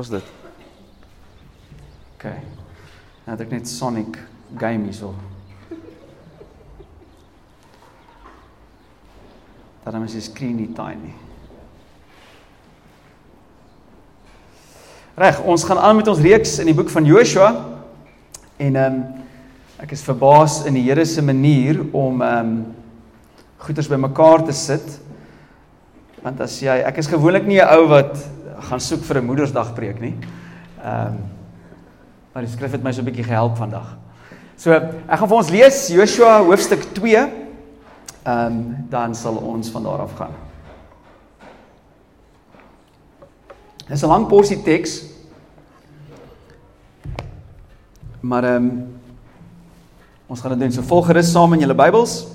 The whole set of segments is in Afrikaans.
Waar's dit? OK. Nou het ek net Sonic game hierso. Daarom is die skerm nie tiny. Reg, ons gaan aan met ons reeks in die boek van Joshua. En ehm um, ek is verbaas in die Here se manier om ehm um, goeders bymekaar te sit. Want as jy ek is gewoonlik nie 'n ou wat gaan soek vir 'n Moedersdag preek nie. Ehm um, maar die skrif het my so 'n bietjie gehelp vandag. So, ek gaan vir ons lees Joshua hoofstuk 2. Ehm um, dan sal ons van daar af gaan. Dit is 'n lang porsie teks. Maar ehm um, ons gaan dit doen. So volg gerus saam in julle Bybels.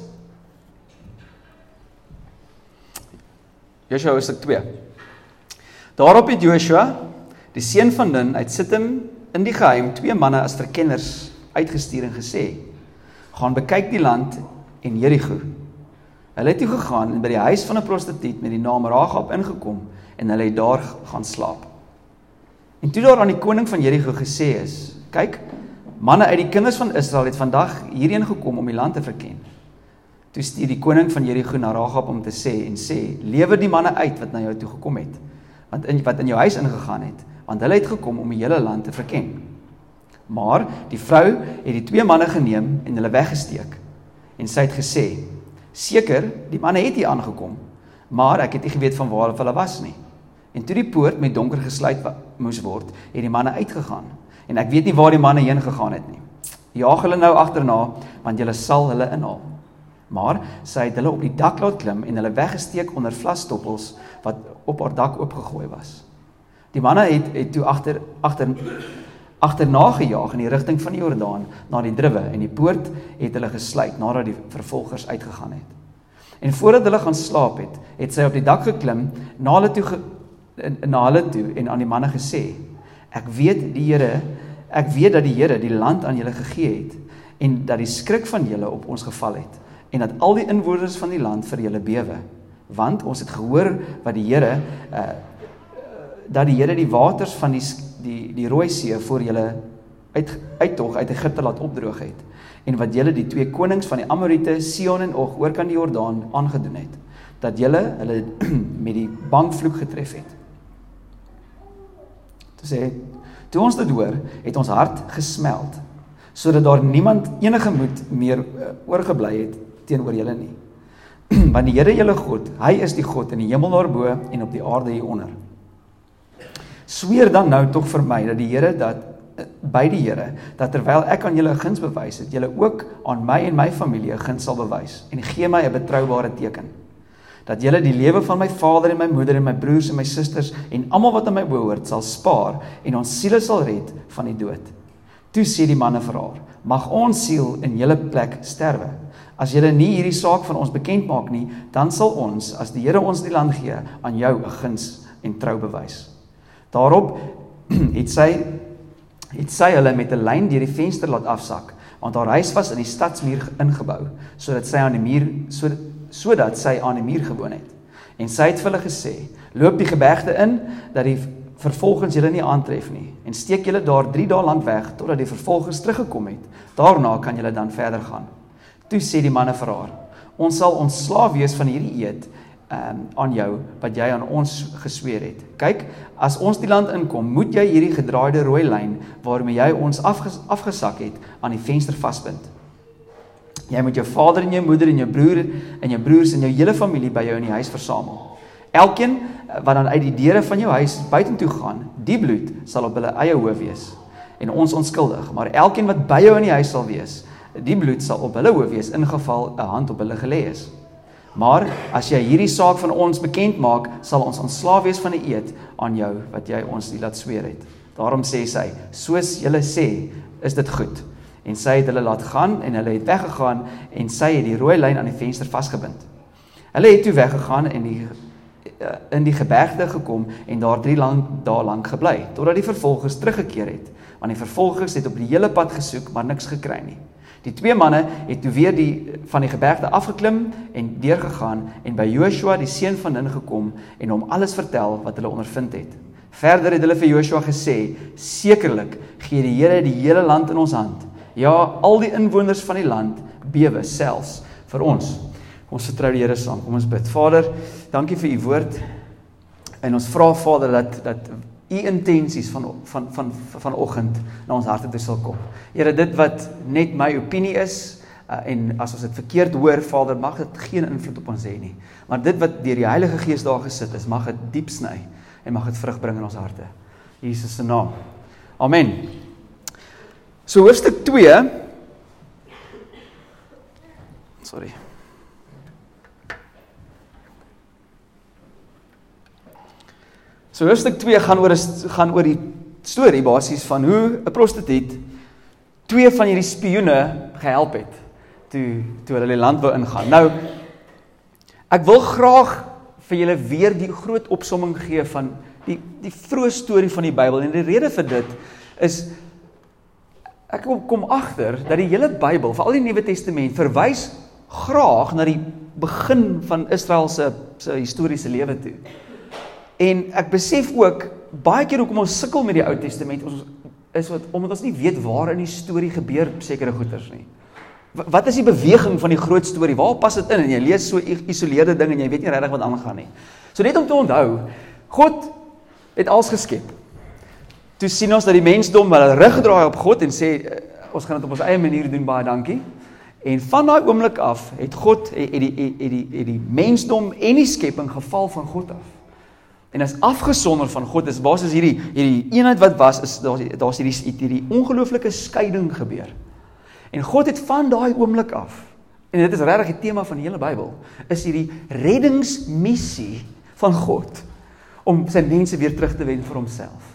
Joshua hoofstuk 2. Daarop het Joshua, die seun van Nun, uit Sittim in die geheim twee manne as verkenners uitgestuur en gesê: "Gaan bekyk die land en Jerigo." Hulle het toe gegaan en by die huis van 'n prostituut met die naam Rahab ingekom en hulle het daar gaan slaap. En toe daar aan die koning van Jerigo gesê is: "Kyk, manne uit die kinders van Israel het vandag hierheen gekom om die land te verken." Toe stuur die koning van Jerigo na Rahab om te sê en sê: "Lewer die manne uit wat na jou toe gekom het." Want in wat in jou huis ingegaan het, want hulle het gekom om die hele land te verken. Maar die vrou het die twee manne geneem en hulle weggesteek. En sy het gesê: "Seker, die manne het hier aangekom, maar ek het nie geweet van waar hulle was nie." En toe die poort met donker gesluit moes word, het die manne uitgegaan. En ek weet nie waar die manne heen gegaan het nie. Jaag hulle nou agterna, want julle sal hulle inhaal. Maar sy het hulle op die dak laat klim en hulle weggesteek onder vlasstoppels wat op haar dak oopgegooi was. Die manne het het toe agter agter agterna gejaag in die rigting van die Jordaan na die druwe en die poort het hulle gesluit nadat die vervolgers uitgegaan het. En voordat hulle gaan slaap het, het sy op die dak geklim na hulle toe ge, na hulle toe en aan die manne gesê: Ek weet die Here, ek weet dat die Here die land aan julle gegee het en dat die skrik van julle op ons geval het en dat al die inwoners van die land vir julle bewe want ons het gehoor wat die Here uh dat die Here die waters van die die die Rooi See voor julle uit uittog uit Egipte laat opdroog het en wat julle die twee konings van die Amorite Sion en Og oor kan die Jordaan aangedoen het dat julle hulle met die bankvloek getref het. Toe sê toe ons dit hoor, het ons hart gesmeld sodat daar niemand enige moed meer uh, oorgebly het teenoor julle nie. Want die Here julle God, hy is die God in die hemel daarbo en op die aarde hieronder. Sweer dan nou tog vir my dat die Here dat eh, by die Here dat terwyl ek aan julle guns bewys het, julle ook aan my en my familie guns sal bewys en gee my 'n betroubare teken dat julle die lewe van my vader en my moeder en my broers en my susters en almal wat aan my behoort sal spaar en ons siele sal red van die dood. Toe sê die manne vir haar: Mag ons siel in julle plek sterwe. As julle nie hierdie saak van ons bekend maak nie, dan sal ons, as die Here ons die land gee, aan jou 'n guns en trou bewys. Daarop het sy het sy hulle met 'n lyn deur die venster laat afsak, want haar huis was in die stadsmuur ingebou, sodat sy aan die muur so sodat sy aan die muur gewoon het. En sy het vir hulle gesê: "Loop die gebergte in dat die vervolgens julle nie aantref nie en steek julle daar 3 dae lank weg totdat die vervolgers teruggekom het. Daarna kan julle dan verder gaan." Toe sê die manne vir haar: "Ons sal ontslaaf wees van hierdie eed um, aan jou wat jy aan ons gesweer het. Kyk, as ons die land inkom, moet jy hierdie gedraaide rooi lyn waarmee jy ons afges afgesak het aan die venster vasbind. Jy moet jou vader en jou moeder en jou broer en jou broers en jou hele familie by jou in die huis versamel. Elkeen eh, wat dan uit die deure van jou huis buitentoe gaan, die bloed sal op hulle eie hoof wees en ons onskuldig, maar elkeen wat by jou in die huis sal wees, die bloed sal op hulle hoof wees ingeval 'n hand op hulle gelê is. Maar as jy hierdie saak van ons bekend maak, sal ons ontslaaf wees van die eed aan jou wat jy ons die laat sweer het. Daarom sê sy, soos julle sê, is dit goed. En sy het hulle laat gaan en hulle het weggegaan en sy het die rooi lyn aan die venster vasgebind. Hulle het toe weggegaan en die eh, in die gebergte gekom en daar 3 lank dae lank gebly totdat die vervolgers teruggekeer het want die vervolgers het op die hele pad gesoek maar niks gekry nie Die twee manne het toe weer die van die gebergte afgeklim en deurgegaan en by Joshua die seun van Nun gekom en hom alles vertel wat hulle ondervind het. Verder het hulle vir Joshua gesê: "Sekerlik gee die Here die hele land in ons hand. Ja, al die inwoners van die land bewe selfs vir ons." Ons vertrou die Here saam. Kom ons bid. Vader, dankie vir u woord. En ons vra Vader dat dat u intensies van van van vanoggend na ons harte toe sal kom. Here, dit wat net my opinie is uh, en as ons dit verkeerd hoor, Vader, mag dit geen invloed op ons hê nie. Maar dit wat deur die Heilige Gees daar gesit is, mag dit diep sny en mag dit vrug bring in ons harte. Jesus se naam. Amen. So hoofstuk 2 Sorry. So hoofstuk 2 gaan oor gaan oor die storie basies van hoe 'n prostituut twee van hierdie spioene gehelp het toe toe hulle die land wou ingaan. Nou ek wil graag vir julle weer die groot opsomming gee van die die vroeë storie van die Bybel en die rede vir dit is ek kom kom agter dat die hele Bybel, veral die Nuwe Testament, verwys graag na die begin van Israel se se historiese lewe toe. En ek besef ook baie keer hoekom ons sukkel met die Ou Testament ons is wat omdat ons nie weet waar in die storie gebeur sekere goeters nie. Wat is die beweging van die groot storie? Waar pas dit in? En jy lees so geïsoleerde ding en jy weet nie regtig wat aangaan nie. So net om te onthou, God het alles geskep. Toe sien ons dat die mensdom hulle rug draai op God en sê ons gaan dit op ons eie manier doen, baie dankie. En van daai oomblik af het God het die het die het die, die mensdom en die skepping geval van God af en is afgesonder van God. Dis basies hierdie hierdie eenheid wat was is daar's daar's hierdie hierdie ongelooflike skeiding gebeur. En God het van daai oomblik af en dit is regtig die tema van die hele Bybel, is hierdie reddingsmissie van God om sy mense weer terug te wen vir homself.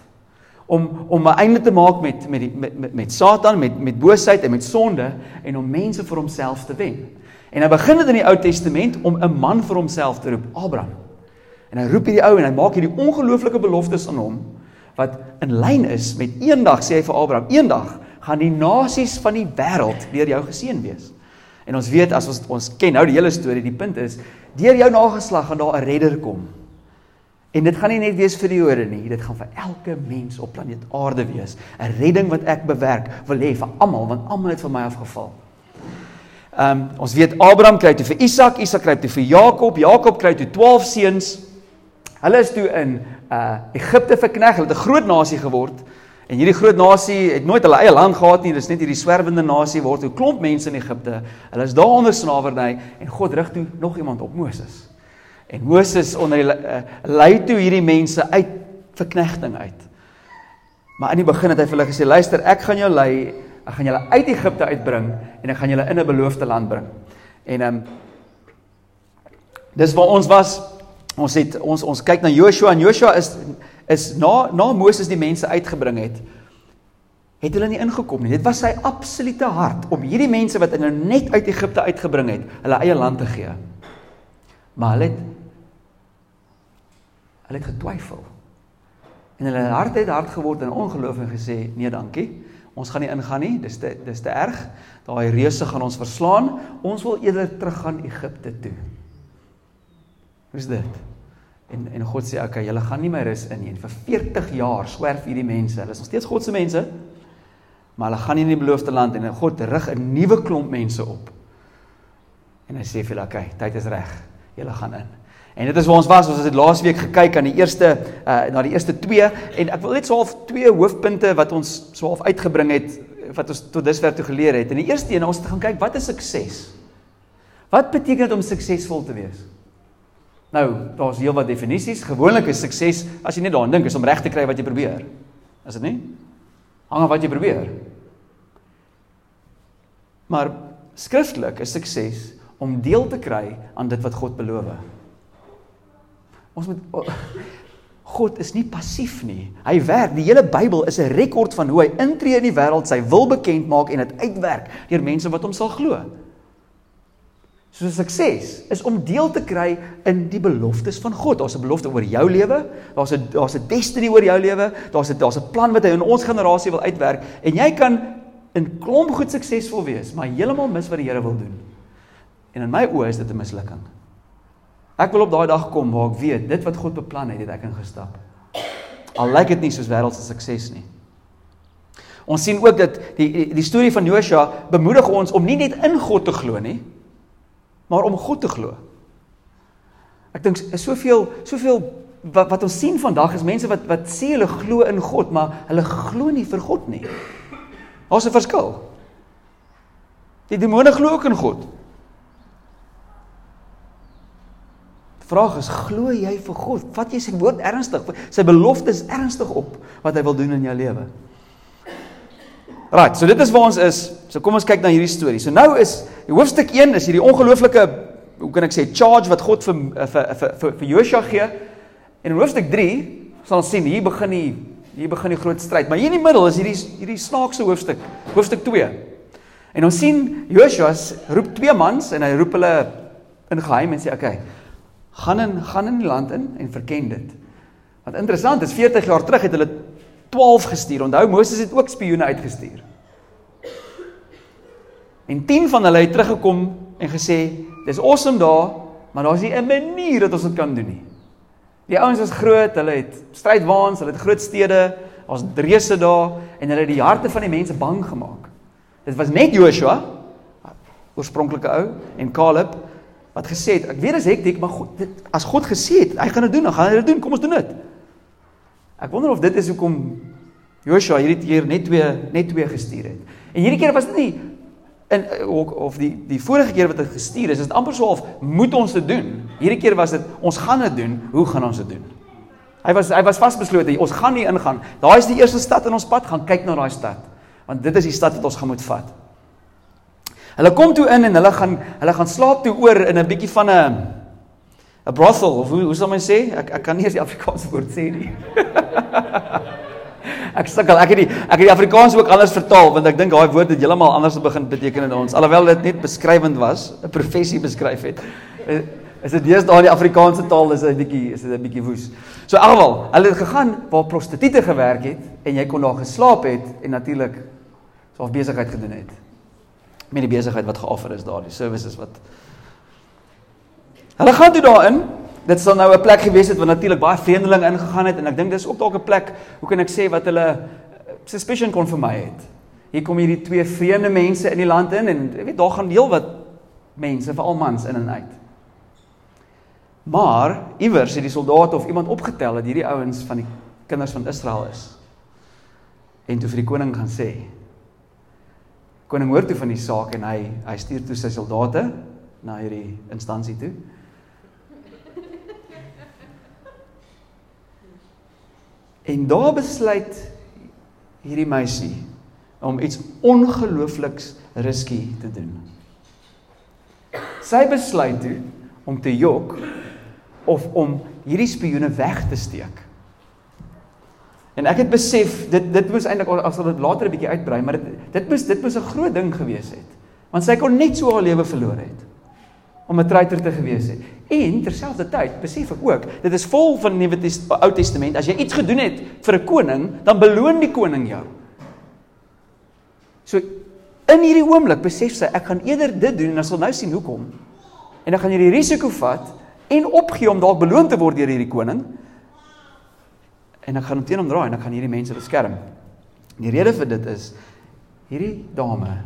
Om om 'n einde te maak met met die met met, met Satan, met met boosheid en met sonde en om mense vir homself te wen. En hy begin dit in die Ou Testament om 'n man vir homself te roep, Abraham. En hy roep hierdie ou en hy maak hierdie ongelooflike beloftes aan hom wat in lyn is met eendag sê hy vir Abraham, eendag gaan die nasies van die wêreld deur jou geseën wees. En ons weet as ons ons ken nou die hele storie, die punt is deur jou nageslag gaan daar 'n redder kom. En dit gaan nie net wees vir die Jode nie, dit gaan vir elke mens op planeet Aarde wees. 'n Redding wat ek bewerk wil hê vir almal want almal het van my afgeval. Ehm um, ons weet Abraham kry toe vir Isak, Isak kry toe vir Jakob, Jakob kry toe 12 seuns. Hulle is toe in uh Egipte verkneg, hulle het 'n groot nasie geword. En hierdie groot nasie het nooit hulle eie land gehad nie, dis net hierdie swerwende nasie word 'n klomp mense in Egipte. Hulle is daar onder slawerny en God rig toe nog iemand op Moses. En Moses onder die uh, lei toe hierdie mense uit verknegting uit. Maar in die begin het hy vir hulle gesê: "Luister, ek gaan jou lei, ek gaan julle uit Egipte uitbring en ek gaan julle in 'n beloofde land bring." En ehm um, Dis waar ons was Ons het ons ons kyk na Joshua en Joshua is is na na Moses die mense uitgebring het het hulle nie ingekom nie. Dit was sy absolute hart om hierdie mense wat hy nou net uit Egipte uitgebring het, hulle eie land te gee. Maar hulle het hulle het getwyfel. En hulle hart het hard geword in ongeloof en gesê, "Nee, dankie. Ons gaan nie ingaan nie. Dis te dis te erg. Daai reuse gaan ons verslaan. Ons wil eerder teruggaan Egipte toe." Hoe's dit? En en God sê, "Oké, okay, julle gaan nie my rus in nie. Vir 40 jaar swerf hierdie mense. Hulle is nog steeds God se mense, maar hulle gaan nie in die beloofde land en God rig 'n nuwe klomp mense op." En hy sê vir hulle, "Oké, okay, tyd is reg. Julle gaan in." En dit is waar ons was. Ons het laasweek gekyk aan die eerste uh na die eerste 2 en ek wil net so half twee hoofpunte wat ons so half uitgebring het wat ons tot dusver toe geleer het. En die eerste een, ons het gaan kyk wat is sukses? Wat beteken dit om suksesvol te wees? Nou, daar's heelwat definisies. Gewoonlik is sukses, as jy net daaraan dink, is om reg te kry wat jy probeer. Is dit nie? Hang af wat jy probeer. Maar skriftelik is sukses om deel te kry aan dit wat God beloof. Ons moet God is nie passief nie. Hy werk. Die hele Bybel is 'n rekord van hoe hy intree in die wêreld, sy wil bekend maak en dit uitwerk deur mense wat hom sal glo. So sukses is om deel te kry in die beloftes van God. Daar's 'n belofte oor jou lewe, daar's 'n daar's 'n destiny oor jou lewe, daar's 'n daar's 'n plan wat hy in ons generasie wil uitwerk en jy kan in klomp goed suksesvol wees, maar heeltemal mis wat die Here wil doen. En in my oë is dit 'n mislukking. Ek wil op daai dag kom waar ek weet dit wat God beplan het, het ek ingestap. Al lyk dit nie soos wêreldse sukses nie. Ons sien ook dat die die, die storie van Josua bemoedig ons om nie net in God te glo nie, maar om God te glo. Ek dink is soveel soveel wat wat ons sien vandag is mense wat wat sê hulle glo in God, maar hulle glo nie vir God nie. Daar's 'n verskil. Die demone glo ook in God. Vraag is glo jy vir God? Vat jy sy woord ernstig? Sy beloftes ernstig op wat hy wil doen in jou lewe? Right, so dit is waar ons is. So kom ons kyk na hierdie storie. So nou is hoofstuk 1 is hierdie ongelooflike hoe kan ek sê charge wat God vir vir vir vir, vir Josua gee. En in hoofstuk 3 sal ons sien hier begin die hier begin die groot stryd. Maar hier in die middel is hierdie hierdie snaakse hoofstuk, hoofstuk 2. En ons sien Josua roep twee mans en hy roep hulle in geheim en sê okay, gaan in gaan in die land in en verken dit. Wat interessant is 40 jaar terug het hulle 12 gestuur. Onthou Moses het ook spioene uitgestuur. En 10 van hulle het teruggekom en gesê, "Dis awesome daar, maar daar's nie 'n manier dat ons dit kan doen nie." Die ouens is groot, hulle het strydwaans, hulle het groot stede, daar's reuse daar en hulle het die harte van die mense bang gemaak. Dit was net Joshua, oorspronklike ou, en Caleb wat gesê het, ek weet dis hektiek, maar God, dit as God gesê het, hy gaan dit doen, dan gaan hy dit doen. Kom ons doen dit. Ek wonder of dit is hoekom Joshua hierdie keer net twee net twee gestuur het. En hierdie keer was dit nie in of die die vorige keer wat hy gestuur is, is dit amper so of moet ons dit doen. Hierdie keer was dit ons gaan dit doen. Hoe gaan ons dit doen? Hy was hy was vasbeslote, ons gaan nie ingaan. Daai is die eerste stad in ons pad, gaan kyk na daai stad. Want dit is die stad wat ons gaan moet vat. Hulle kom toe in en hulle gaan hulle gaan slaap toe oor in 'n bietjie van 'n 'n brothel of hoe hoe sal mens sê? Ek ek kan nie eens die Afrikaanse woord sê nie. ek sukkel. Ek het die ek het die Afrikaans ook anders vertaal want ek dink daai woord het heeltemal anders begin beteken in ons. Alhoewel dit net beskrywend was, 'n professie beskryf het. Is dit deesdae in die Afrikaanse taal is dit 'n bietjie is dit 'n bietjie woes. So in geval, hulle het gegaan waar prostituie gewerk het en jy kon daar geslaap het en natuurlik so 'n besigheid gedoen het. Met die besigheid wat geoffer is daar, die services wat Hulle gaan toe daarin. Dit sal nou 'n plek gewees het waar natuurlik baie vreemdelinge ingegaan het en ek dink dis ook dalk 'n plek, hoe kan ek sê wat hulle eh, suspicion kon vir my het. Hier kom hierdie twee vreemde mense in die land in en jy weet daar gaan deel wat mense, veral mans in en uit. Maar iewers het die soldate of iemand opgetel dat hierdie ouens van die kinders van Israel is. En toe vir die koning gaan sê. Koning hoor toe van die saak en hy hy stuur toe sy soldate na hierdie instansie toe. En daar besluit hierdie meisie om iets ongeloofliks risky te doen. Sy besluit toe om te jok of om hierdie spioene weg te steek. En ek het besef dit dit moes eintlik as dit later 'n bietjie uitbrei, maar dit dit moes dit moes 'n groot ding gewees het. Want sy kon net so haar lewe verloor het om 'n traitor te gewees het. En terselfdertyd besef ek ook, dit is vol van die Ou Testament, as jy iets gedoen het vir 'n koning, dan beloon die koning jou. So in hierdie oomblik besef sy ek gaan eerder dit doen en dan sal nou sien hoekom. En dan gaan jy die risiko vat en opgee om dalk beloon te word deur hierdie koning. En ek gaan hom teen hom draai en ek gaan hierdie mense beskerm. Die rede vir dit is hierdie dame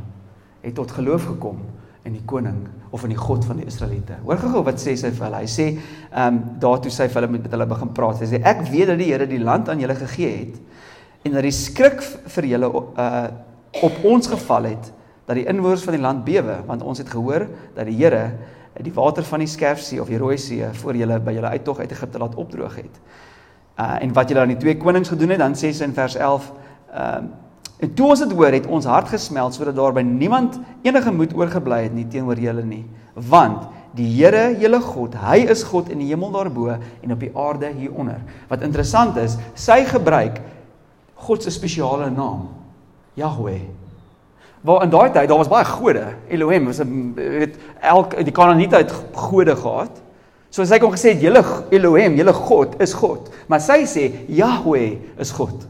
het tot geloof gekom in die koning of in die God van die Israeliete. Hoor gou wat sê sy vir hulle. Hy sê, ehm um, daartoe sy vir hulle met, met hulle begin praat. Hy sê ek weet dat die Here die land aan julle gegee het en dat die skrik vir julle uh op ons geval het dat die inwoners van die land bewe want ons het gehoor dat die Here die water van die Skerfsee of die Rooi See voor julle by julle uittog uit Egipte laat opdroog het. Uh en wat julle aan die twee konings gedoen het, dan sê sy in vers 11 ehm uh, En toe ons dit hoor, het ons hart gesmeld sodat daar by niemand enige moed oorgebly het nie teenoor julle nie. Want die Here, julle God, hy is God in die hemel daarbo en op die aarde hieronder. Wat interessant is, sy gebruik God se spesiale naam, Yahweh. Waar in daai tyd, daar was baie gode. Elohim was 'n weet elk die Kanaaniete het gode gehad. So sy kon gesê het julle Elohim, julle God is God, maar sy sê Yahweh is God.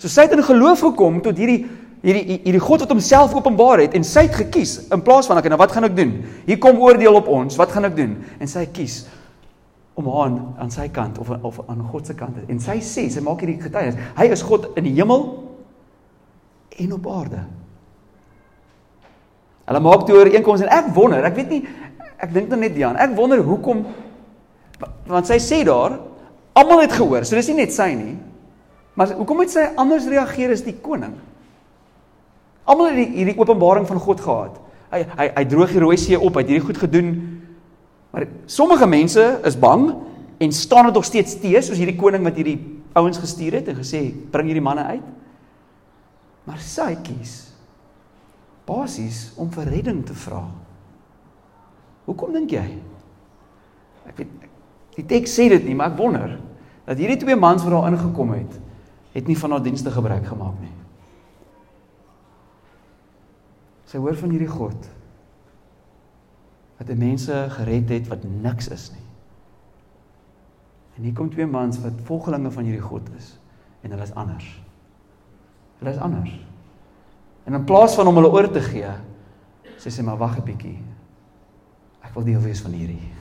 So sy het in geloof gekom tot hierdie hierdie hierdie God wat homself openbaar het en sy het gekies in plaas van ek nou wat gaan ek doen? Hier kom oordeel op ons, wat gaan ek doen? En sy kies om aan aan sy kant of of aan God se kant. En sy sê, sy maak hierdie getuienis. Hy is God in die hemel en op aarde. Hulle maak toe ooreenkomste en ek wonder, ek weet nie ek dink nou net Jan, ek wonder hoekom want sy sê daar almal het gehoor. So dis nie net sy nie. Maar hoekom het sy anders reageer as die koning? Almal het hierdie openbaring van God gehad. Hy hy hy droog die rooi see op, hy het hierdie goed gedoen. Maar sommige mense is bang en staan dit nog steeds teë soos hierdie koning wat hierdie ouens gestuur het en gesê bring hierdie manne uit. Maar sy kies basies om vir redding te vra. Hoekom dink jy? Ek weet die teks sê dit nie, maar ek wonder dat hierdie twee mans wat daar ingekom het, het nie van haar dienste gebruik gemaak nie. Sy hoor van hierdie God wat mense gered het wat niks is nie. En hier kom twee mans wat volgelinge van hierdie God is en hulle is anders. Hulle is anders. En in plaas van om hulle oor te gee, sê sy maar wag 'n bietjie. Ek wil deel wees van hierdie.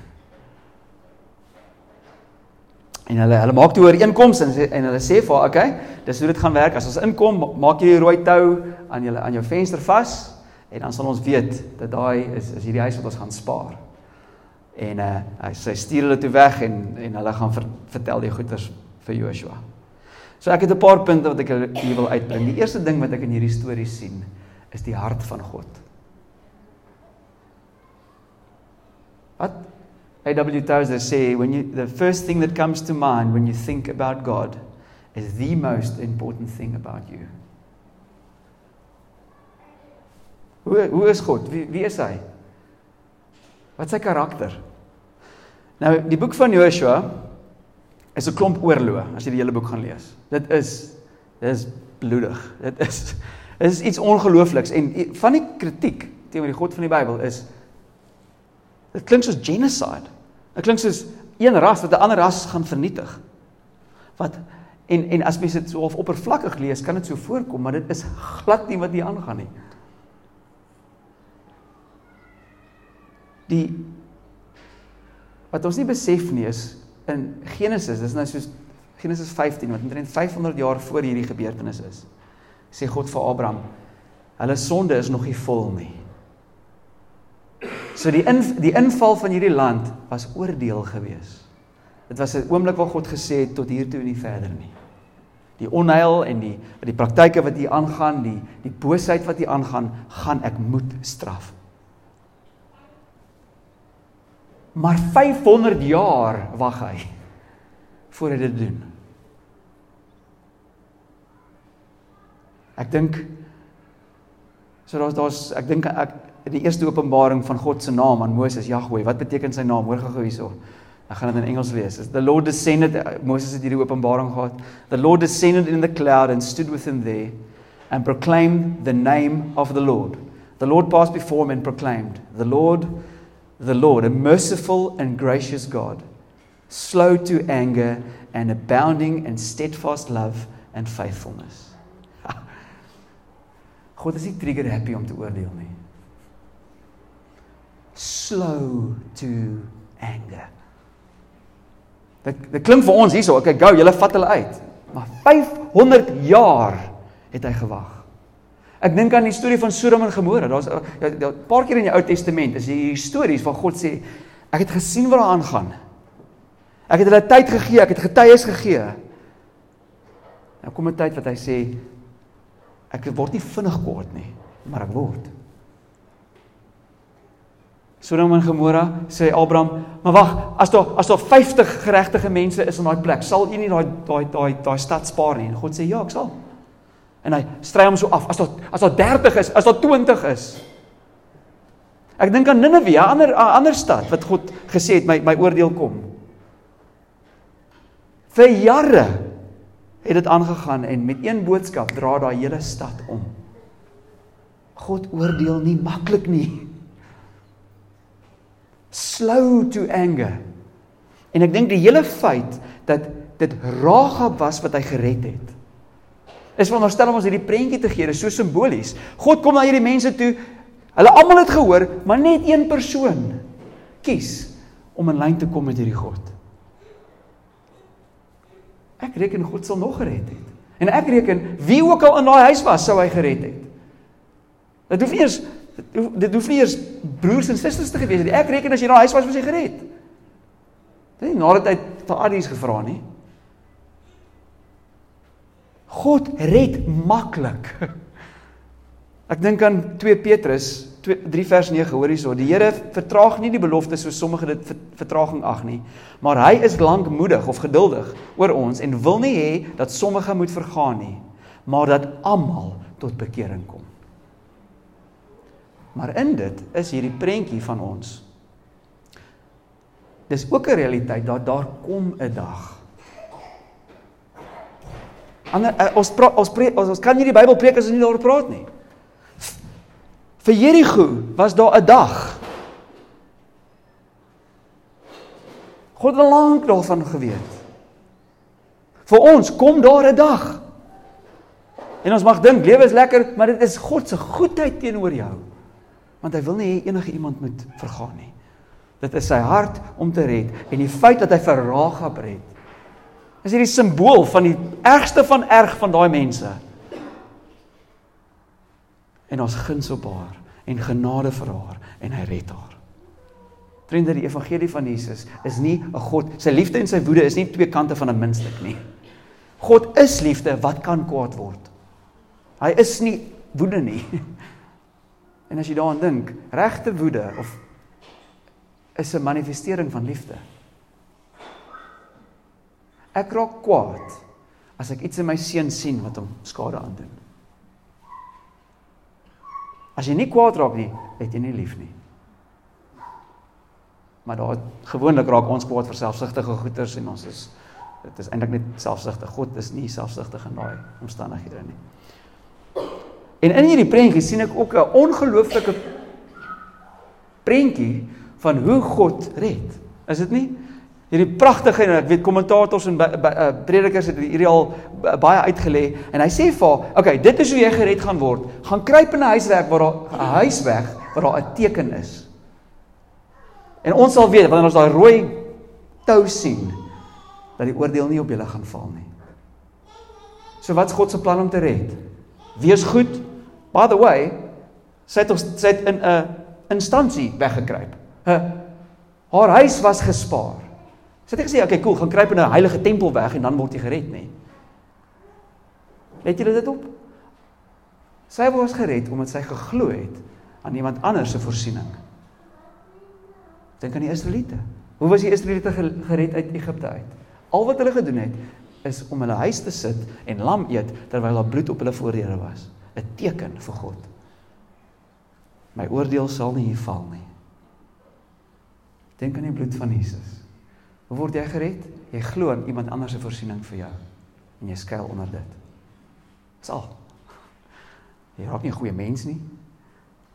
En hulle hulle maak toe ooreenkomste en en hulle sê vir haar, "Oké, okay, dis hoe dit gaan werk. As ons inkom, maak jy die rooi tou aan julle aan jou venster vas en dan sal ons weet dat daai is is hierdie huis wat ons gaan spaar." En uh sy stuur hulle toe weg en en hulle gaan ver, vertel die goeters vir Joshua. So ek het 'n paar punte wat ek hier wil uitbring. Die eerste ding wat ek in hierdie storie sien, is die hart van God. Wat A.W. Tozer say when you the first thing that comes to mind when you think about God is the most important thing about you. Hoe hoe is God? Wie wie is hy? Wat sy karakter? Nou die boek van Joshua is 'n klomp oorloë as jy die hele boek gaan lees. Dit is dit is bloedig. Dit is dit is iets ongeloofliks en van die kritiek teenoor die God van die Bybel is Dit klink soos genocide. Dit klink soos een ras wat 'n ander ras gaan vernietig. Wat en en as mens dit so of oppervlakkig lees, kan dit so voorkom, maar dit is glad nie wat hier aangaan nie. Die wat ons nie besef nie is in Genesis, dis nou soos Genesis 15 wat omtrent 500 jaar voor hierdie gebeurtenis is. Sê God vir Abraham, hulle sonde is nog nie vol nie. So die in, die inval van hierdie land was oordeel gewees. Dit was 'n oomblik waar God gesê het tot hier toe en nie verder nie. Die onheil en die die praktyke wat hier aangaan, die die boosheid wat hier aangaan, gaan ek moet straf. Maar 500 jaar wag hy voor hy dit doen. Ek dink so daar's daar's ek dink ek die eerste openbaring van God se naam aan Moses, Jahweh. Wat beteken sy naam? Hoor gou hierso. Ek gaan dit in Engels lees. The Lord descended Moses het hierdie openbaring gehad. The Lord descended in the cloud and stood with him there and proclaimed the name of the Lord. The Lord passed before him and proclaimed, The Lord, the Lord, a merciful and gracious God, slow to anger and abounding in steadfast love and faithfulness. God is nie trigger happy om te oordeel nie slow to anger. Dit dit klink vir ons hierso, okay, go, julle vat hulle uit. Maar 500 jaar het hy gewag. Ek dink aan die storie van Sodom en Gomora. Daar's 'n ja, ja, paar keer in die Ou Testament is hier stories waar God sê ek het gesien wat daar aangaan. Ek het hulle tyd gegee, ek het getuies gegee. Nou kom 'n tyd wat hy sê ek word nie vinnig kwaad nie, maar ek word. Sodom en Gomora sê Abraham, maar wag, as daar as daar 50 geregtige mense is in daai plek, sal u nie daai daai daai daai stad spaar nie? En God sê ja, ek sal. En hy stry hom so af. As daar as daar 30 is, as daar 20 is. Ek dink aan Ninive, 'n ander 'n ander stad wat God gesê het my my oordeel kom. Vir jare het dit aangegaan en met een boodskap dra daai hele stad om. God oordeel nie maklik nie slow to anger. En ek dink die hele feit dat dit Ragab was wat hy gered het. Is veronderstel om ons hierdie prentjie te gee, is so simbolies. God kom na hierdie mense toe. Hulle almal het gehoor, maar net een persoon kies om in lyn te kom met hierdie God. Ek reken God sal nog gered het. En ek reken wie ook al in daai huis was, sou hy gered het. Dit hoef nie eens dit hoef nie eens broers en susters te gewees het nie. Ek reken as jy daai huis was, was jy gered. Dit het nadat hy vir Adies gevra nie. God red maklik. Ek dink aan 2 Petrus 2 3 vers 9 hoor hierso. Die Here vertraag nie die belofte so sommige dit vertraging ag nie, maar hy is lankmoedig of geduldig oor ons en wil nie hê dat sommige moet vergaan nie, maar dat almal tot bekering kom. Maar in dit is hierdie prentjie van ons. Dis ook 'n realiteit dat daar kom 'n dag Ander uh, ons pra, ons pre, ons, ons kan nie die Bybel preek as ons nie daaroor praat nie. Vir Jerigo was daar 'n dag. God het lank daarvan geweet. Vir ons kom daar 'n dag. En ons mag dink lewe is lekker, maar dit is God se goedheid teenoor jou. Want hy wil nie hê enige iemand moet vergaan nie. Dit is sy hart om te red en die feit dat hy vir Rahab red is hierdie simbool van die ergste van erg van daai mense. En ons guns op haar en genade vir haar en hy red haar. Vriende, die evangelie van Jesus is nie 'n God, sy liefde en sy woede is nie twee kante van 'n muntstuk nie. God is liefde, wat kan kwaad word? Hy is nie woede nie. En as jy daaraan dink, regte woede of is 'n manifestering van liefde. Ek raak kwaad as ek iets in my seun sien wat hom skade aandoen. As jy nie kwaad raak nie, het jy nie lief nie. Maar daar gewoonlik raak ons kwaad vir selfsugtige goeders en ons is dit is eintlik net selfsugtig. God is nie selfsugtig in daai omstandighede nie. En in hierdie prentjie sien ek ook 'n ongelooflike prentjie van hoe God red. Is dit nie? Hierdie pragtige en ek weet kommentators en uh, predikers het hierdie al baie uitgelê en hy sê vir haar, "Oké, dit is hoe jy gered gaan word. Gaan kruip in 'n huiswerk waar daar 'n huis weg waar daar 'n teken is." En ons sal weet wanneer ons daai rooi tou sien dat die oordeel nie op julle gaan val nie. So wat's God se plan om te red? Wees goed. By the way, sy het sy het in 'n instansie weggekruip. Haar huis was gespaar. Sy het gesê, "Oké, okay, cool, gaan kruip in 'n heilige tempel weg en dan word jy gered, nê?" Let julle dit op? Sy was gered omdat sy geglo het aan iemand anders se voorsiening. Dink aan die Israeliete. Hoe was die Israeliete gered uit Egipte uit? Al wat hulle gedoen het is om hulle huis te sit en lam eet terwyl daar bloed op hulle voordeure was. 'n Teken vir God. My oordeel sal nie hier val nie. Dink aan die bloed van Jesus. Hoe word jy gered? Jy glo in iemand anders se voorsiening vir jou en jy skuil onder dit. Dis al. Jy raak nie 'n goeie mens nie.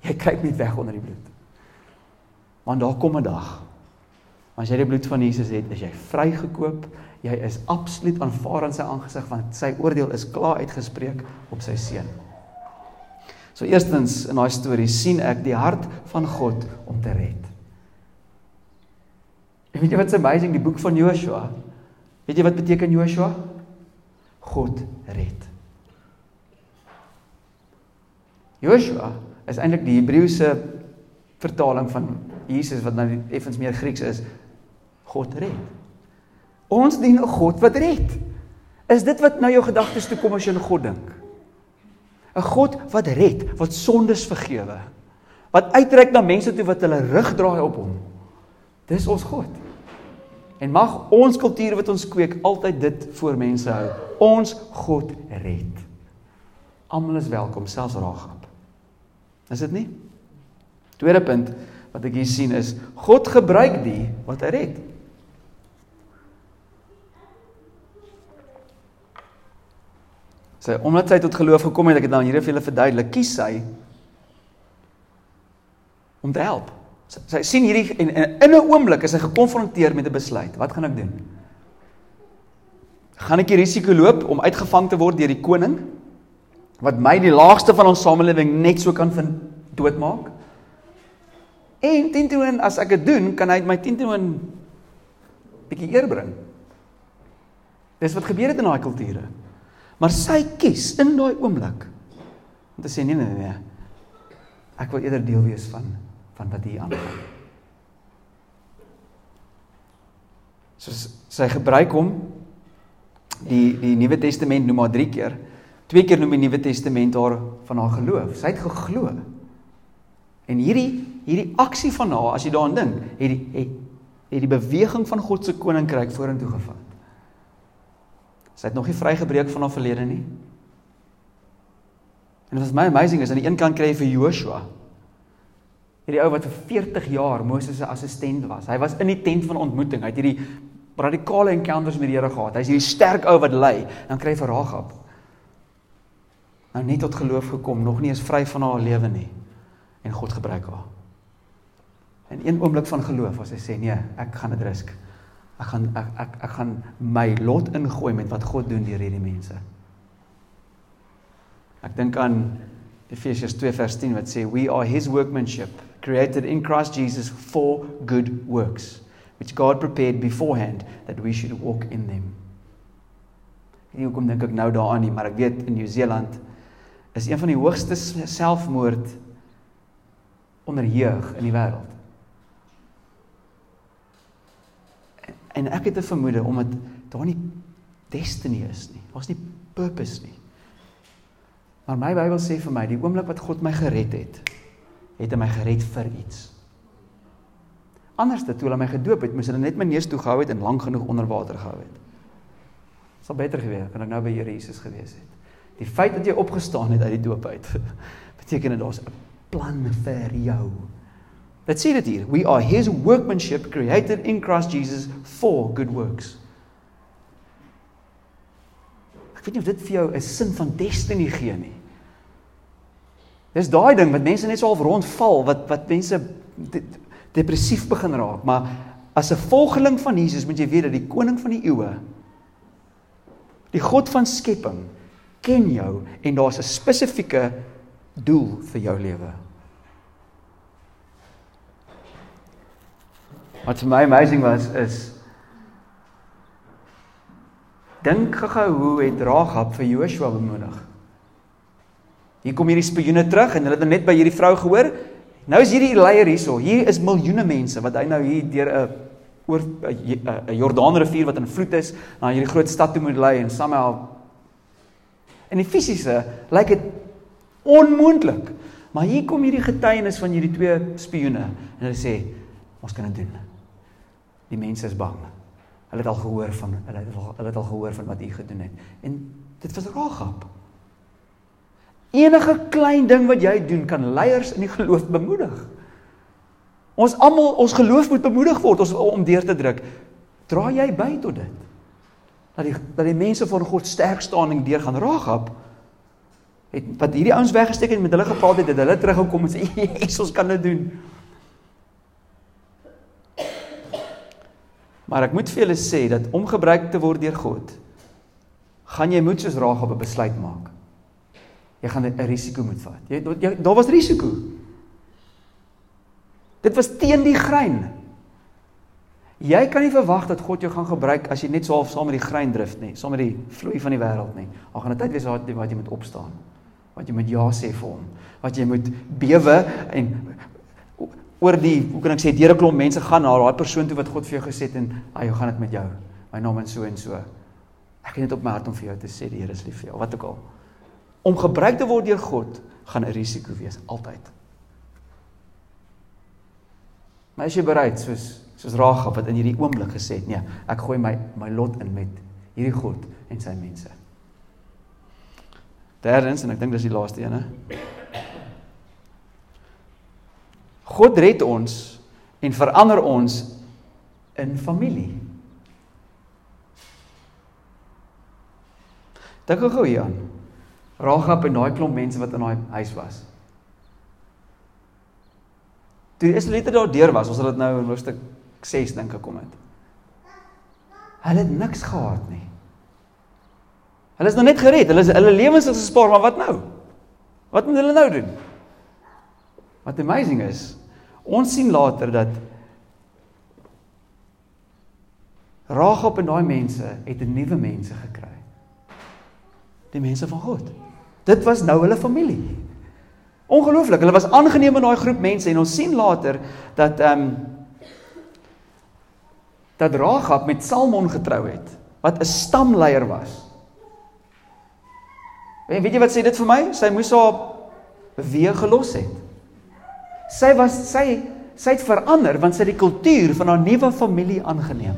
Jy kyk net weg onder die bloed. Want daar kom 'n dag. As jy die bloed van Jesus het, is jy vrygekoop. Jy is absoluut aanvaar in sy aangesig want sy oordeel is klaar uitgespreek op sy seun. So eerstens in daai storie sien ek die hart van God om te red. En weet jy wat's amazing die boek van Joshua? Weet jy wat beteken Joshua? God red. Joshua is eintlik die Hebreëse vertaling van Jesus wat nou effens meer Grieks is. God red. Ons dien 'n God wat red. Is dit wat nou jou gedagtes toe kom as jy aan God dink? 'n God wat red, wat sondes vergewe, wat uitreik na mense toe wat hulle rug draai op hom. Dis ons God. En mag ons kultuur wat ons kweek altyd dit voor mense hou. Ons God red. Almal is welkom, selfs Ragab. Is dit nie? Tweede punt wat ek hier sien is God gebruik die wat hy red. Sy omdat sy tot geloof gekom het, ek het nou hier vir julle verduidelik, kies sy om te help. Sy, sy sien hierdie en, en in 'n oomblik is hy gekonfronteer met 'n besluit. Wat gaan ek doen? Gaan ek die risiko loop om uitgevang te word deur die koning wat my die laagste van ons samelewing net so kan vind doodmaak? En tentoon as ek dit doen, kan hy my tentoon bietjie eer bring. Dis wat gebeur het in daai kulture. Maar sy kies in daai oomblik om te sê nee nee nee. Ek wil eerder deel wees van van wat hier aangaan. So sy gebruik hom die die Nuwe Testament noem haar 3 keer. Twee keer noem die Nuwe Testament haar van haar geloof. Sy het geglo. En hierdie hierdie aksie van haar, as jy daaraan dink, het die het, het die beweging van God se koninkryk vorentoe gevat. Sy het nog nie vrygebreek van haar verlede nie. En wat my amazing is, aan die een kant kry jy vir Joshua. Hierdie ou wat vir 40 jaar Moses se assistent was. Hy was in die tent van ontmoeting. Hy het hierdie radikale encounters met die Here gehad. Hy's hierdie sterk ou wat lei. Dan kry jy vir Rahab. Nou net tot geloof gekom, nog nie eens vry van haar lewe nie. En God gebruik haar. In een oomblik van geloof as hy sê nee, ek gaan dit risk. Ek gaan ek ek ek gaan my lot ingooi met wat God doen deur hierdie mense. Ek dink aan Efesiërs 2 vers 10 wat sê we are his workmanship created in Christ Jesus for good works which God prepared beforehand that we should walk in them. En hoekom dink ek nou daaraan nie, maar ek weet in Nieu-Seeland is een van die hoogste selfmoord onder jeug in die wêreld. En ek het 'n vermoede omdat daar nie destiny is nie. Daar's nie purpose nie. Maar my Bybel sê vir my, die oomblik wat God my gered het, het hy my gered vir iets. Anders toe hulle my gedoop het, moes hulle net my neus toe gehou het en lank genoeg onder water gehou het. Dit sal beter gewees het kan ek nou by Here Jesus gewees het. Die feit dat jy opgestaan het uit die doop uit, beteken dit daar's 'n plan vir jou. Dit sê dit hier. We are his workmanship created in Christ Jesus for good works. Ek weet nie of dit vir jou 'n sin van destiny gee nie. Dis daai ding wat mense net so half rondval wat wat mense de, depressief begin raak, maar as 'n volgeling van Jesus moet jy weet dat die koning van die eeue die God van skepping ken jou en daar's 'n spesifieke doel vir jou lewe. Wat vir my amazing was is dink gou hoe het Rahab vir Joshua bemoedig. Hier kom hierdie spioene terug en hulle het net by hierdie vrou gehoor. Nou is hierdie leier hierso. Hier is miljoene mense wat hy nou hier deur 'n oor 'n Jordaanrivier wat in vloed is na hierdie groot stad toe moet lei en Samuel in die fisiese lyk dit onmoontlik. Maar hier kom hierdie getuienis van hierdie twee spioene en hulle sê ons kan dit doen. Die mense is bang. Hulle het al gehoor van hulle het al hulle het al gehoor van wat u gedoen het. En dit was Rahab. Enige klein ding wat jy doen kan leiers in die geloof bemoedig. Ons almal ons geloof moet bemoedig word ons om deur te druk. Dra jy by tot dit? Dat die dat die mense van God sterk staan en deur gaan Rahab het wat hierdie ouens weggesteek het met hulle gepraat het, het hulle teruggekom en sê, "Jesus, ons kan dit doen." Maar ek moet vir julle sê dat om gebruik te word deur God, gaan jy moet soos Rahab 'n besluit maak. Jy gaan 'n risiko moet vat. Jy, jy daar was risiko. Dit was teen die grein. Jy kan nie verwag dat God jou gaan gebruik as jy net so half saam met die grein drif nie, saam met die vloei van die wêreld nie. Daar gaan 'n tyd wees wat jy moet opstaan. Wat jy moet ja sê vir hom. Wat jy moet bewe en oor die hoe kan ek sê deur 'n klomp mense gaan na daai persoon toe wat God vir jou gesê het en hy gaan dit met jou. My naam is so en so. Ek het net op my hart om vir jou te sê die Here is lief vir jou. Wat ook al. Om gebruik te word deur God gaan 'n risiko wees altyd. Maar as jy bereid soos soos Rahab wat in hierdie oomblik gesê het, nee, ek gooi my my lot in met hierdie God en sy mense. Derdens en ek dink dis die laaste een, hè. God red ons en verander ons in familie. Dink gou hier aan. Rahab en daai klomp mense wat in daai huis was. Toe die Israeliete daar deur was, ons het dit nou in hoofstuk 6 dink ek kom het. Hulle het niks gehad nie. Hulle is nog net gered. Hulle is hulle lewens is gespaar, maar wat nou? Wat moet hulle nou doen? Wat amazing is, ons sien later dat Rahab en daai mense het 'n nuwe mense gekry. Die mense van God. Dit was nou hulle familie. Ongelooflik, hulle was aangeneem in daai groep mense en ons sien later dat ehm um, dat Rahab met Salmon getrou het wat 'n stamleier was. En weet jy wat sê dit vir my? Sy moes haar weer gelos het. Sy was sy sy het verander want sy het die kultuur van haar nuwe familie aangeneem.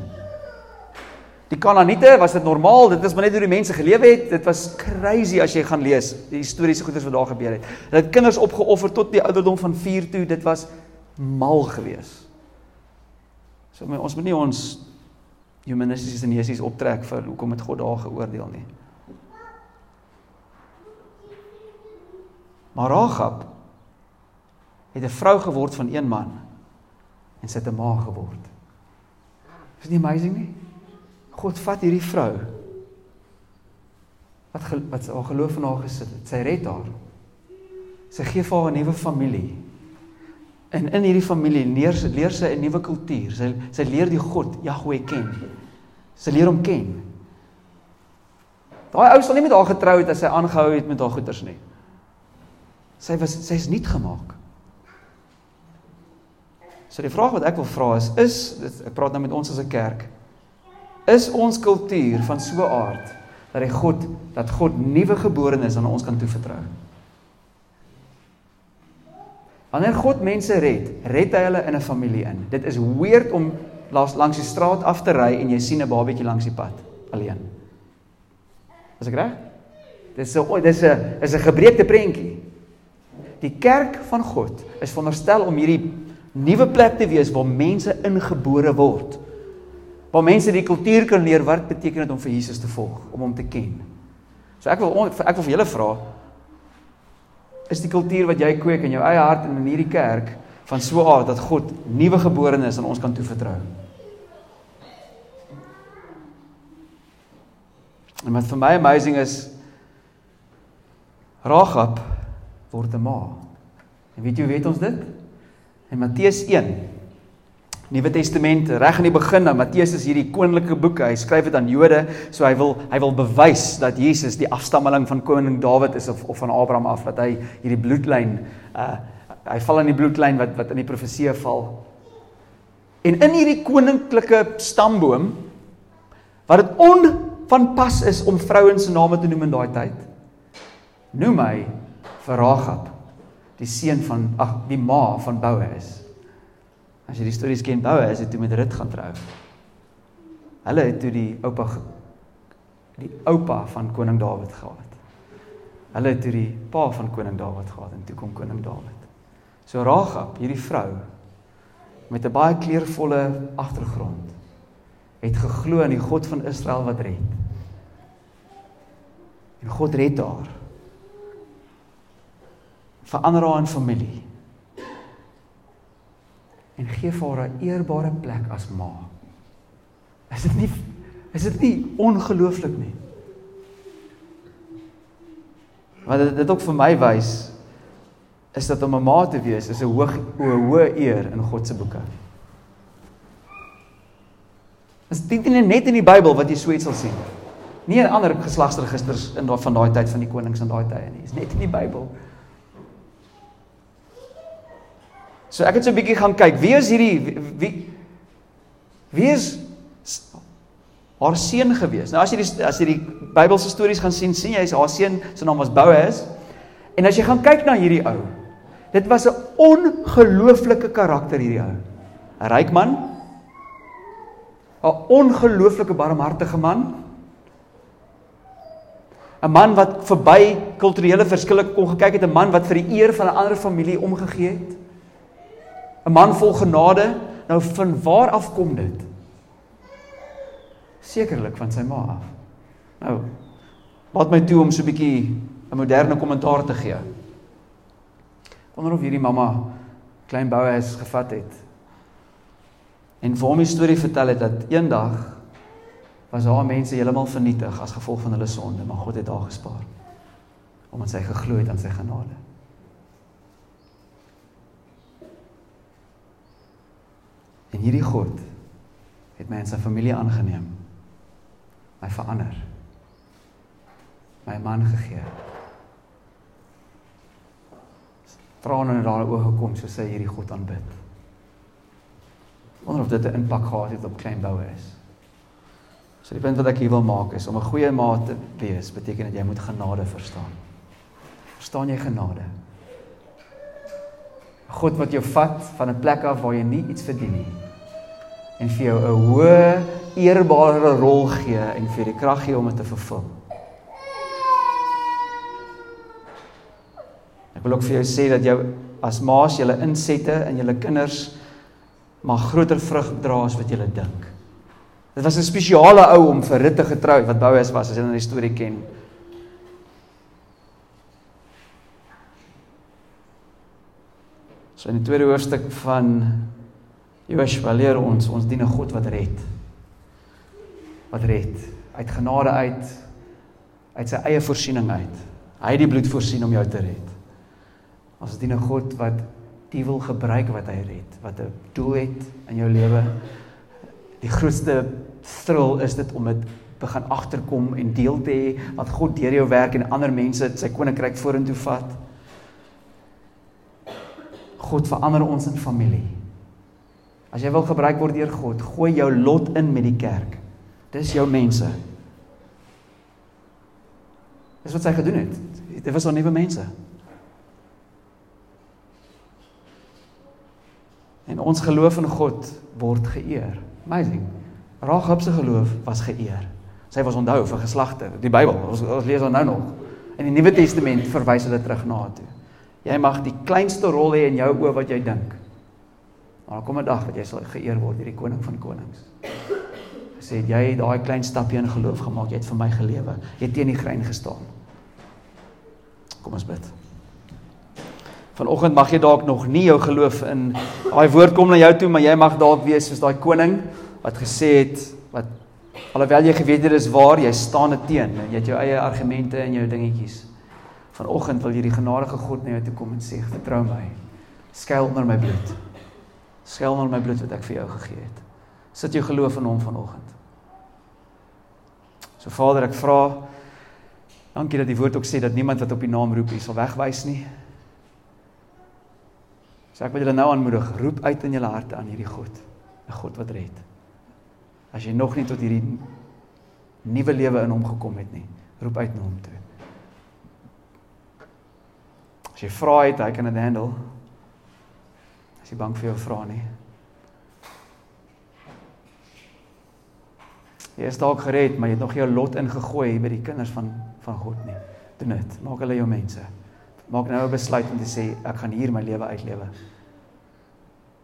Die Kanaaniete was dit normaal, dit was maar net hoe die mense gelewe het. Dit was crazy as jy gaan lees die historiese goeders wat daar gebeur het. Hulle het kinders opgeoffer tot die ouderdom van 4 toe. Dit was mal geweest. So my, ons moet nie ons humanistiese en nesies optrek vir hoekom het God daar geoordeel nie. Maar Rahab het 'n vrou geword van een man en sy het 'n ma geword. Is nie amazing nie? God vat hierdie vrou wat wat haar geloof in haar gesit het. Sy red haar. Sy gee vir haar 'n nuwe familie. En in hierdie familie leer sy leer sy 'n nuwe kultuur. Sy sy leer die God Jahweh ken. Sy leer hom ken. Daai ou sal nie met haar getrou het as sy aangehou het met haar goeders nie. Sy was sy's nuut gemaak. So die vraag wat ek wil vra is is ek praat nou met ons as 'n kerk. Is ons kultuur van so 'n aard dat hy God dat God nuwe geborenes aan ons kan toevertrou? Wanneer God mense red, red hy hulle in 'n familie in. Dit is weird om langs die straat af te ry en jy sien 'n babatjie langs die pad alleen. Is ek reg? Dis so dis 'n is 'n gebreekte prentjie. Die kerk van God is veronderstel om hierdie nuwe plek te wees waar mense ingebore word. Waar mense die kultuur kan leer wat beteken dit om vir Jesus te volg, om hom te ken. So ek wil ek wil vir julle vra, is die kultuur wat jy kweek in jou eie hart en in hierdie kerk van so 'n aard dat God nuwe geborenes aan ons kan toevertrou. En wat vir my amazing is Rahab word 'n ma. En weet jy hoe weet ons dit? In Matteus Nuwe Testament reg aan die begin, nou Matteus is hierdie koninklike boek. Hy skryf dit aan Jode, so hy wil hy wil bewys dat Jesus die afstammeling van koning Dawid is of of van Abraham af, dat hy hierdie bloedlyn uh hy val in die bloedlyn wat wat in die profeseë val. En in hierdie koninklike stamboom wat dit on van pas is om vrouens se name te noem in daai tyd. Noem hy vir Rahab, die seun van ag, die ma van Boas. As jy die stories ken, is dit toe met Rut gaan trou. Hulle het toe die oupa die oupa van koning Dawid gehad. Hulle het toe die pa van koning Dawid gehad en toe kom koning Dawid. So Rahab, hierdie vrou met 'n baie kleurvolle agtergrond, het geglo in die God van Israel wat red. En God red haar. Verander haar in familie en gee vir haar 'n eerbare plek as ma. Is dit nie is dit nie ongelooflik nie? Wat dit, dit ook vir my wys is dat om 'n ma te wees is 'n 'n hoë eer in God se boeke. Is dit nie net in die Bybel wat jy so iets sal sien? Nie in ander geslagsregisters in daai van daai tyd van die konings in daai tye nie. Dis net in die Bybel. So ek het so 'n bietjie gaan kyk. Wie is hierdie wie wie is haar seun gewees? Nou as jy die as jy die Bybelse stories gaan sien, sien jy hy haar seun se naam was Boas. En as jy gaan kyk na hierdie ou, dit was 'n ongelooflike karakter hierdie ou. 'n Ryk man. 'n Ongelooflike barmhartige man. 'n Man wat verby kulturele verskille kon gekyk het, 'n man wat vir die eer van 'n ander familie omgegee het. 'n man vol genade. Nou van waar af kom dit? Sekerlik van sy ma af. Nou laat my toe om so 'n bietjie 'n moderne kommentaar te gee. Wonder of hierdie mamma klein Boas gevat het en vir hom 'n storie vertel het dat eendag was haar mense heeltemal vernietig as gevolg van hulle sonde, maar God het haar gespaar omdat sy geglo het aan sy genade. En hierdie God Het my in sy familie aangeneem. My verander. My man gegee. Trane in haar oë gekom soos sy hierdie God aanbid. Wonder of dit 'n impak gehad het op klein boue is. So die punt wat ek hier wil maak is om 'n goeie maat te wees beteken dat jy moet genade verstaan. Verstaan jy genade? God wat jou vat van 'n plek af waar jy nie iets verdien nie en vir jou 'n hoë eerbare rol gee en vir die krag gee om dit te vervul. Ek wil ook vir jou sê dat jou as maas julle insette in julle kinders mag groter vrug dra as wat julle dink. Dit was 'n spesiale ou om vir Rutte getrou wat Boas was as jy nou die storie ken. So in die tweede hoofstuk van Joshua leer ons ons dien 'n God wat red. Wat red uit genade uit uit sy eie voorsiening uit. Hy het die bloed voorsien om jou te red. Ons dien 'n God wat die wil gebruik wat hy red, wat 'n doel het in jou lewe. Die grootste strul is dit om dit begin agterkom en deel te hê wat God deur jou werk en ander mense sy koninkryk vorentoe vat. God verander ons in familie. As jy wil gebruik word deur God, gooi jou lot in met die kerk. Dis jou mense. Dis wat hy gedoen het. Dit was al nuwe mense. En ons geloof in God word geëer. Amazing. Rahab se geloof was geëer. Sy was onthou vir geslagte. Die Bybel, ons, ons lees dit nou nog. In die Nuwe Testament verwys hulle terug na toe. Jy mag die kleinste rol hê in jou oë wat jy dink. Maar kom 'n dag wat jy sal geëer word deur die koning van konings. Hy sê jy het daai klein stapie in geloof gemaak, jy het vir my gelewe. Jy het teen die grein gestaan. Kom ons bid. Vanoggend mag jy dalk nog nie jou geloof in daai woord kom na jou toe, maar jy mag dalk wees soos daai koning wat gesê het wat alhoewel jy geweet het dis waar, jy staan dit teen. Jy het jou eie argumente en jou dingetjies. Vanoggend wil hierdie genadige God na jou toe kom en sê, "Vertrou my. Skuil onder my bloed. Skuil onder my bloed wat ek vir jou gegee het. Sit jou geloof in hom vanoggend." So Vader, ek vra dankie dat die woord ook sê dat niemand wat op die naam roep, hy sal wegwys nie. So ek wil julle nou aanmoedig, roep uit in julle harte aan hierdie God, 'n God wat red. As jy nog nie tot hierdie nuwe lewe in hom gekom het nie, roep uit na hom toe. As jy vra het, hy kan dit handle. As jy bang vir jou vra nie. Jy is dalk gered, maar jy het nog jou lot ingegooi by die kinders van van God nie. Doen dit. Maak hulle jou mense. Maak nou 'n besluit om te sê ek gaan hier my lewe uitlewe.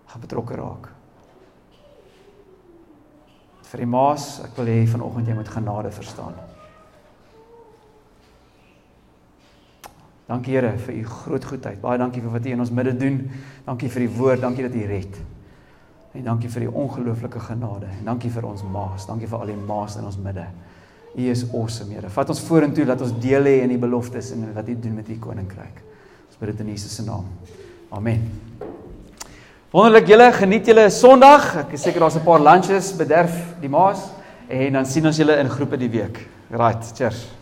Gaan betrokke raak. Vir die maas, ek wil hê vanoggend jy moet genade verstaan. Dankie Here vir u groot goedheid. Baie dankie vir wat u in ons midde doen. Dankie vir die woord, dankie dat u red. En dankie vir die ongelooflike genade. En dankie vir ons maas. Dankie vir al die maas in ons midde. U is awesome, Here. Vat ons vorentoe dat ons deel hê in die beloftes en wat u doen met u koninkryk. Ons bid dit in Jesus se naam. Amen. Wonderlik julle, geniet julle Sondag. Ek is seker daar's 'n paar lunches bederf die maas en dan sien ons julle in groepe die week. Right, cheers.